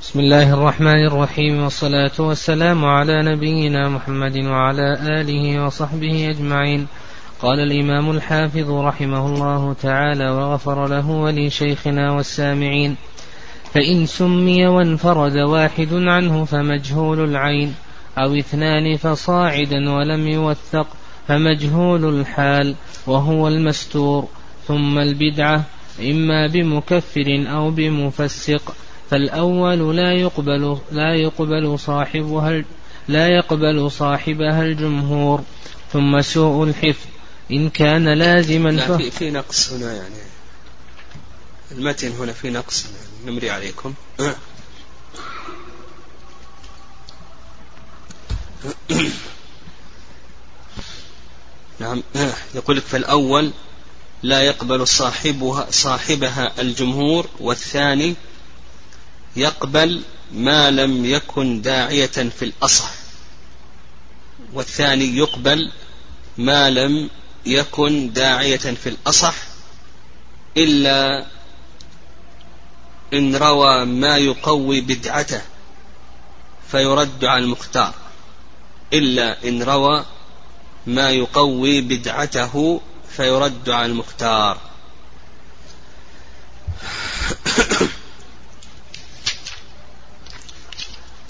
بسم الله الرحمن الرحيم والصلاة والسلام على نبينا محمد وعلى آله وصحبه أجمعين. قال الإمام الحافظ رحمه الله تعالى وغفر له ولشيخنا والسامعين فإن سمي وانفرد واحد عنه فمجهول العين أو اثنان فصاعدا ولم يوثق فمجهول الحال وهو المستور ثم البدعة إما بمكفر أو بمفسق. فالأول لا يقبل لا يقبل صاحبها لا يقبل صاحبها الجمهور ثم سوء الحفظ. إن كان لازما لا في, في نقص هنا يعني. المتن هنا في نقص نمري عليكم. نعم. يقول لك فالأول لا يقبل صاحبها صاحبها الجمهور والثاني يقبل ما لم يكن داعية في الأصح. والثاني يقبل ما لم يكن داعية في الأصح إلا إن روى ما يقوي بدعته فيرد على المختار إلا إن روى ما يقوي بدعته فيرد على المختار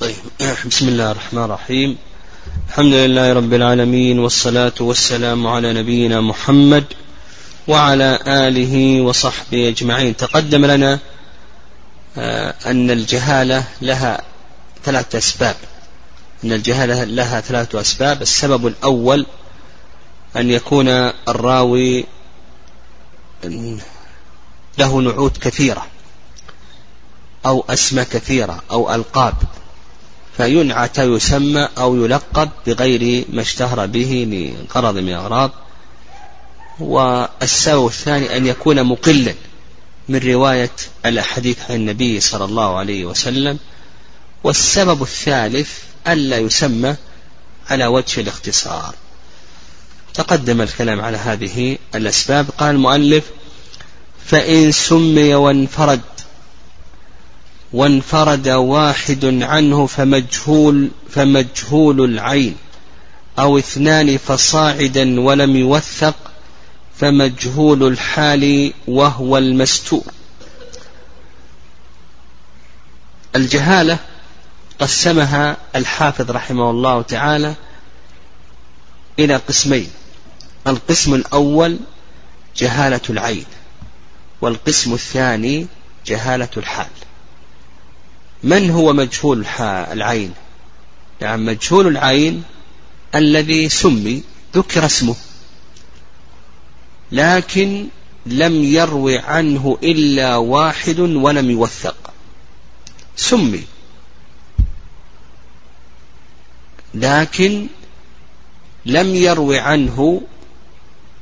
طيب بسم الله الرحمن الرحيم. الحمد لله رب العالمين والصلاة والسلام على نبينا محمد وعلى آله وصحبه أجمعين. تقدم لنا آه، أن الجهالة لها ثلاثة أسباب. أن الجهالة لها ثلاثة أسباب. السبب الأول أن يكون الراوي له نعوت كثيرة أو أسماء كثيرة أو ألقاب. فينعت يسمى أو يلقب بغير ما اشتهر به لغرض من الأغراض والسبب الثاني أن يكون مقلا من رواية الأحاديث عن النبي صلى الله عليه وسلم. والسبب الثالث ألا يسمى على وجه الاختصار. تقدم الكلام على هذه الأسباب. قال المؤلف فإن سمي وانفرد وانفرد واحد عنه فمجهول فمجهول العين أو اثنان فصاعدا ولم يوثق فمجهول الحال وهو المستور الجهالة قسمها الحافظ رحمه الله تعالى إلى قسمين. القسم الأول جهالة العين والقسم الثاني جهالة الحال. من هو مجهول العين؟ نعم مجهول العين الذي سمي ذكر اسمه لكن لم يروي عنه إلا واحد ولم يوثق. سمي. لكن لم يروي عنه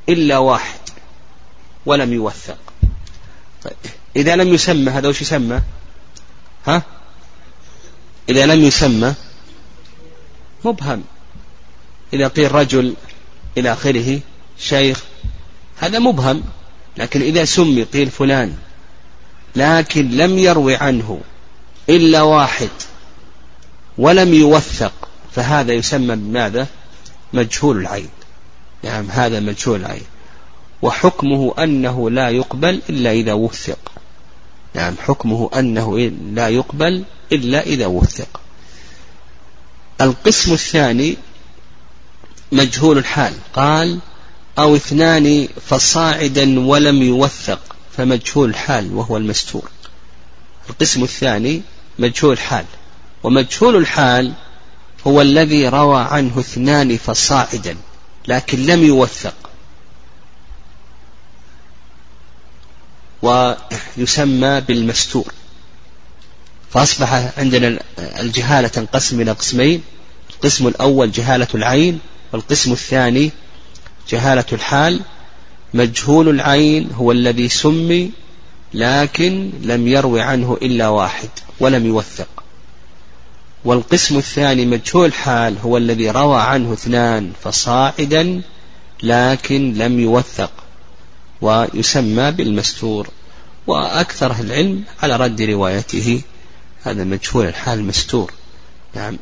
إلا واحد ولم يوثق. طيب إذا لم يسمى هذا وش يسمى؟ ها؟ إذا لم يسمى مبهم. إذا قيل رجل إلى آخره شيخ هذا مبهم لكن إذا سمي قيل فلان لكن لم يروي عنه إلا واحد ولم يوثق فهذا يسمى بماذا؟ مجهول العين. نعم هذا مجهول العين. وحكمه أنه لا يقبل إلا إذا وثق. نعم حكمه أنه لا يقبل إلا إذا وثق. القسم الثاني مجهول الحال. قال أو اثنان فصاعدا ولم يوثق فمجهول الحال وهو المستور. القسم الثاني مجهول الحال. ومجهول الحال هو الذي روى عنه اثنان فصاعدا لكن لم يوثق. ويسمى بالمستور. فأصبح عندنا الجهالة تنقسم إلى قسمين القسم الأول جهالة العين والقسم الثاني جهالة الحال. مجهول العين هو الذي سمي لكن لم يروي عنه إلا واحد ولم يوثق. والقسم الثاني مجهول الحال هو الذي روى عنه اثنان فصاعدا لكن لم يوثق. ويسمى بالمستور. وأكثر العلم على رد روايته هذا مجهول الحال مستور. نعم.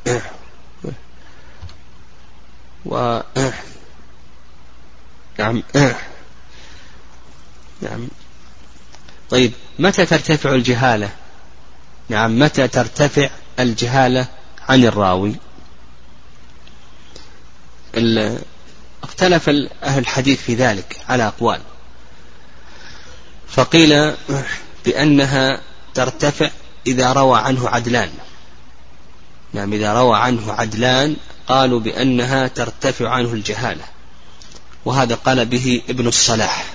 و نعم. نعم. طيب متى ترتفع الجهالة؟ نعم متى ترتفع الجهالة عن الراوي؟ اختلف أهل الحديث في ذلك على أقوال. فقيل بأنها ترتفع إذا روى عنه عدلان. نعم إذا روى عنه عدلان قالوا بأنها ترتفع عنه الجهالة وهذا قال به ابن الصلاح.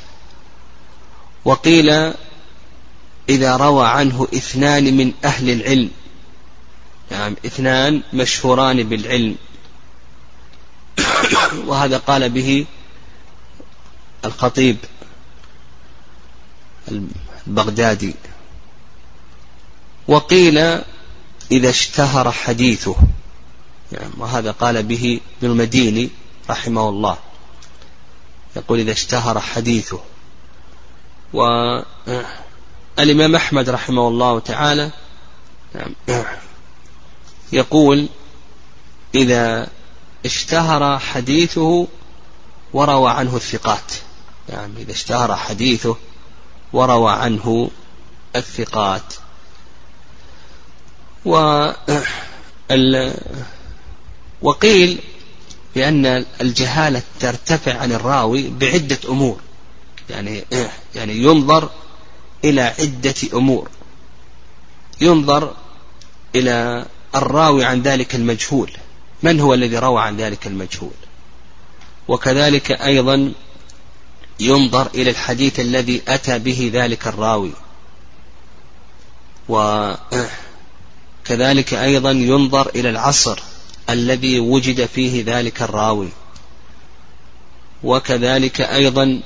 وقيل إذا روى عنه اثنان من أهل العلم نعم اثنان مشهوران بالعلم. وهذا قال به الخطيب البغدادي. وقيل إذا اشتهر حديثه. يعني وهذا قال به ابن المديني رحمه الله. يقول إذا اشتهر حديثه. والإمام أحمد رحمه الله تعالى يقول إذا اشتهر حديثه وروى عنه الثقات. يعني إذا اشتهر حديثه وروى عنه الثقات. و وقيل بأن الجهالة ترتفع عن الراوي بعدة أمور. يعني يعني ينظر إلى عدة أمور. ينظر إلى الراوي عن ذلك المجهول. من هو الذي روى عن ذلك المجهول؟ وكذلك أيضا ينظر إلى الحديث الذي أتى به ذلك الراوي. وكذلك أيضا ينظر إلى العصر الذي وجد فيه ذلك الراوي. وكذلك أيضا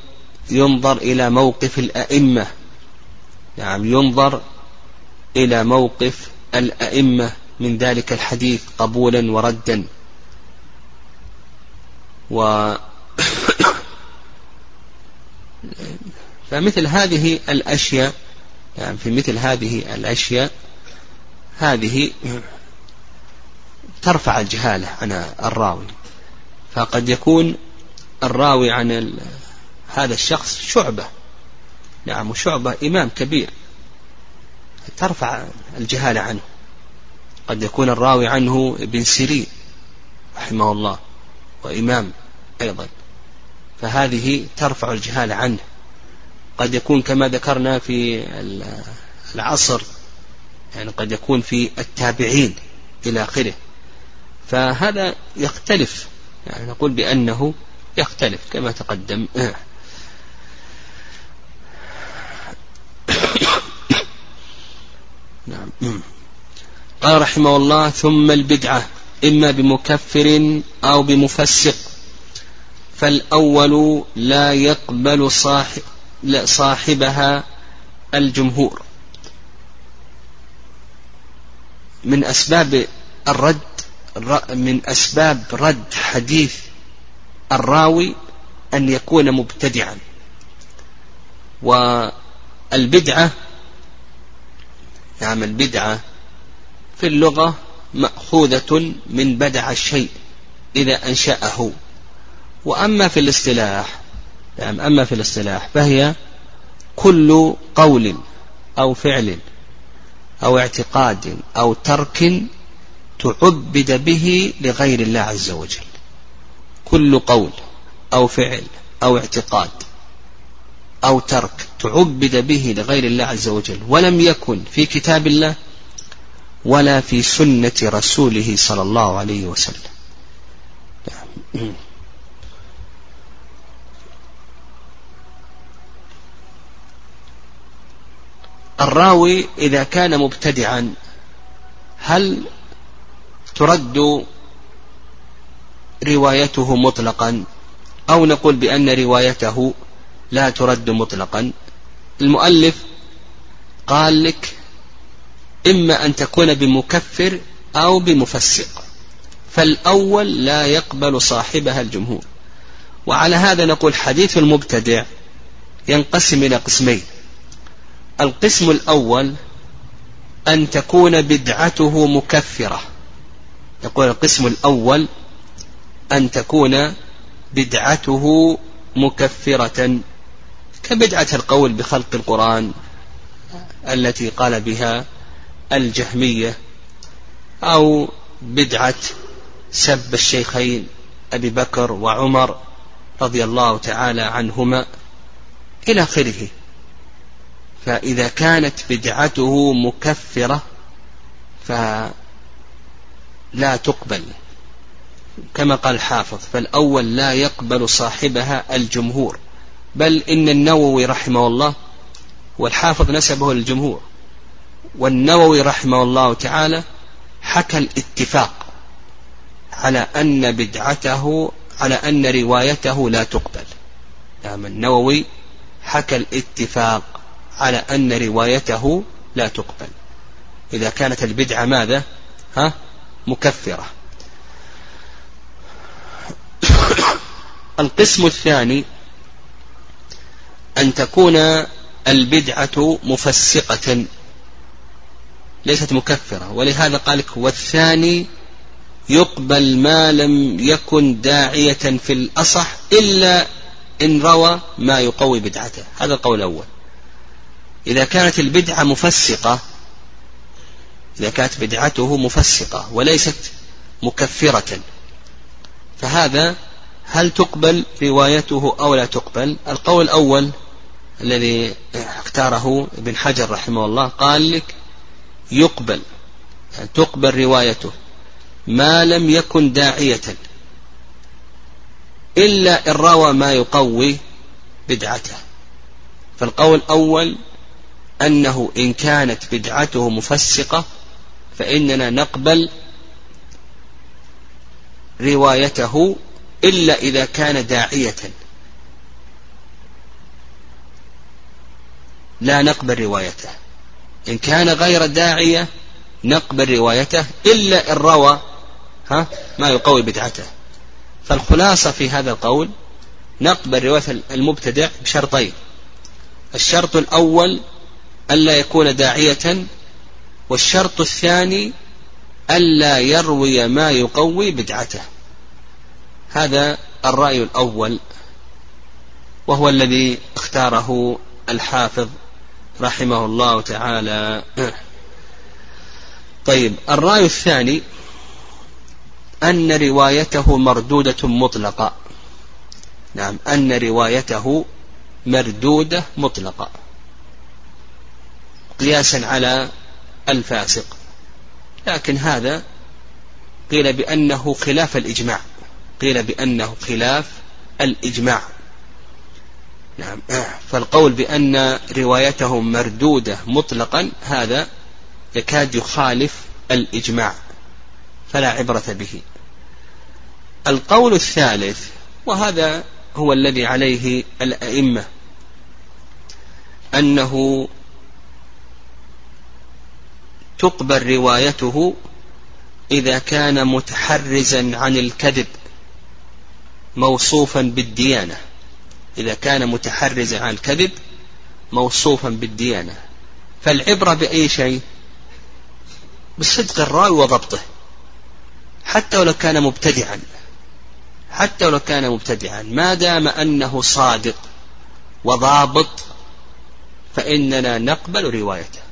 ينظر إلى موقف الأئمة. نعم ينظر إلى موقف الأئمة من ذلك الحديث قبولا وردا. و فمثل هذه الأشياء يعني في مثل هذه الأشياء هذه ترفع الجهالة عن الراوي. فقد يكون الراوي عن هذا الشخص شعبة. نعم وشعبة إمام كبير. ترفع الجهالة عنه. قد يكون الراوي عنه ابن سيرين رحمه الله وإمام أيضا. فهذه ترفع الجهالة عنه. قد يكون كما ذكرنا في العصر يعني قد يكون في التابعين إلى آخره. فهذا يختلف يعني نقول بأنه يختلف كما تقدم. نعم. قال رحمه الله ثم البدعة إما بمكفر أو بمفسق. فالأول لا يقبل صاحب صاحبها الجمهور. من أسباب الرد من أسباب رد حديث الراوي أن يكون مبتدعا. والبدعة نعم البدعة في اللغة مأخوذة من بدع الشيء إذا أنشأه. وأما في الاصطلاح نعم أما في الاصطلاح فهي كل قول أو فعل أو اعتقاد أو ترك تعبد به لغير الله عز وجل. كل قول أو فعل أو اعتقاد أو ترك تعبد به لغير الله عز وجل ولم يكن في كتاب الله ولا في سنة رسوله صلى الله عليه وسلم. الراوي إذا كان مبتدعا هل ترد روايته مطلقا؟ أو نقول بأن روايته لا ترد مطلقا؟ المؤلف قال لك إما أن تكون بمكفر أو بمفسق فالأول لا يقبل صاحبها الجمهور. وعلى هذا نقول حديث المبتدع ينقسم إلى قسمين. القسم الأول أن تكون بدعته مكفرة. يقول القسم الأول أن تكون بدعته مكفرة. كبدعة القول بخلق القرآن التي قال بها الجهمية أو بدعة سب الشيخين أبي بكر وعمر رضي الله تعالى عنهما إلى آخره. فإذا كانت بدعته مكفرة فلا تقبل. كما قال الحافظ فالأول لا يقبل صاحبها الجمهور. بل إن النووي رحمه الله والحافظ نسبه للجمهور. والنووي رحمه الله تعالى حكى الاتفاق على أن بدعته على أن روايته لا تقبل. نعم النووي حكى الاتفاق على أن روايته لا تقبل. إذا كانت البدعة ماذا؟ ها؟ مكفرة. القسم الثاني أن تكون البدعة مفسقة. ليست مكفرة. ولهذا قال لك والثاني يقبل ما لم يكن داعية في الأصح إلا إن روى ما يقوي بدعته. هذا القول الأول. إذا كانت البدعة مفسقة إذا كانت بدعته مفسقة وليست مكفرة فهذا هل تقبل روايته أو لا تقبل؟ القول الأول الذي اختاره ابن حجر رحمه الله قال لك يقبل يعني تقبل روايته ما لم يكن داعية إلا إن روى ما يقوي بدعته. فالقول الأول أنه إن كانت بدعته مفسقة فإننا نقبل روايته إلا إذا كان داعية. لا نقبل روايته. إن كان غير داعية نقبل روايته إلا إن روى ها ما يقوي بدعته. فالخلاصة في هذا القول نقبل رواية المبتدع بشرطين. الشرط الأول ألا يكون داعية والشرط الثاني ألا يروي ما يقوي بدعته. هذا الرأي الأول وهو الذي اختاره الحافظ رحمه الله تعالى. طيب الرأي الثاني أن روايته مردودة مطلقة. نعم أن روايته مردودة مطلقة. قياسا على الفاسق. لكن هذا قيل بأنه خلاف الإجماع. قيل بأنه خلاف الإجماع. نعم. فالقول بأن روايته مردودة مطلقا هذا يكاد يخالف الإجماع. فلا عبرة به. القول الثالث وهذا هو الذي عليه الأئمة أنه تقبل روايته إذا كان متحرزا عن الكذب موصوفا بالديانة. إذا كان متحرزا عن الكذب موصوفا بالديانة. فالعبرة بأي شيء؟ بصدق الراوي وضبطه. حتى ولو كان مبتدعا. حتى ولو كان مبتدعا. ما دام أنه صادق وضابط فإننا نقبل روايته.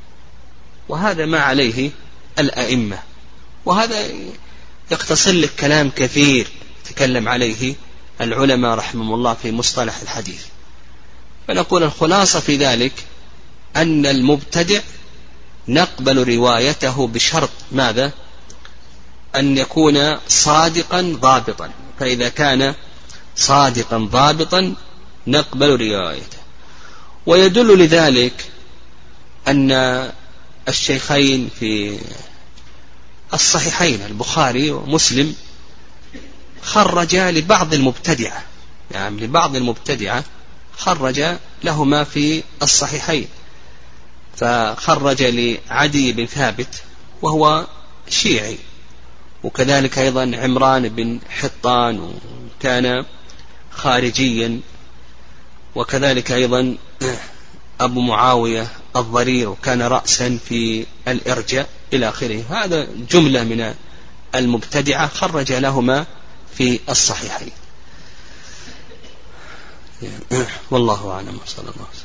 وهذا ما عليه الأئمة. وهذا يقتصر لك كلام كثير تكلم عليه العلماء رحمهم الله في مصطلح الحديث. فنقول الخلاصة في ذلك أن المبتدع نقبل روايته بشرط ماذا؟ أن يكون صادقا ضابطا. فإذا كان صادقا ضابطا نقبل روايته. ويدل لذلك أن الشيخين في الصحيحين البخاري ومسلم خرج لبعض المبتدعة. يعني لبعض المبتدعة خرج لهما في الصحيحين. فخرج لعدي بن ثابت وهو شيعي. وكذلك أيضا عمران بن حطان وكان خارجيا. وكذلك أيضا أبو معاوية الضرير وكان رأسا في الإرجاء إلى آخره. هذا جملة من المبتدعة خرج لهما في الصحيحين. والله أعلم. صلى الله عليه وسلم.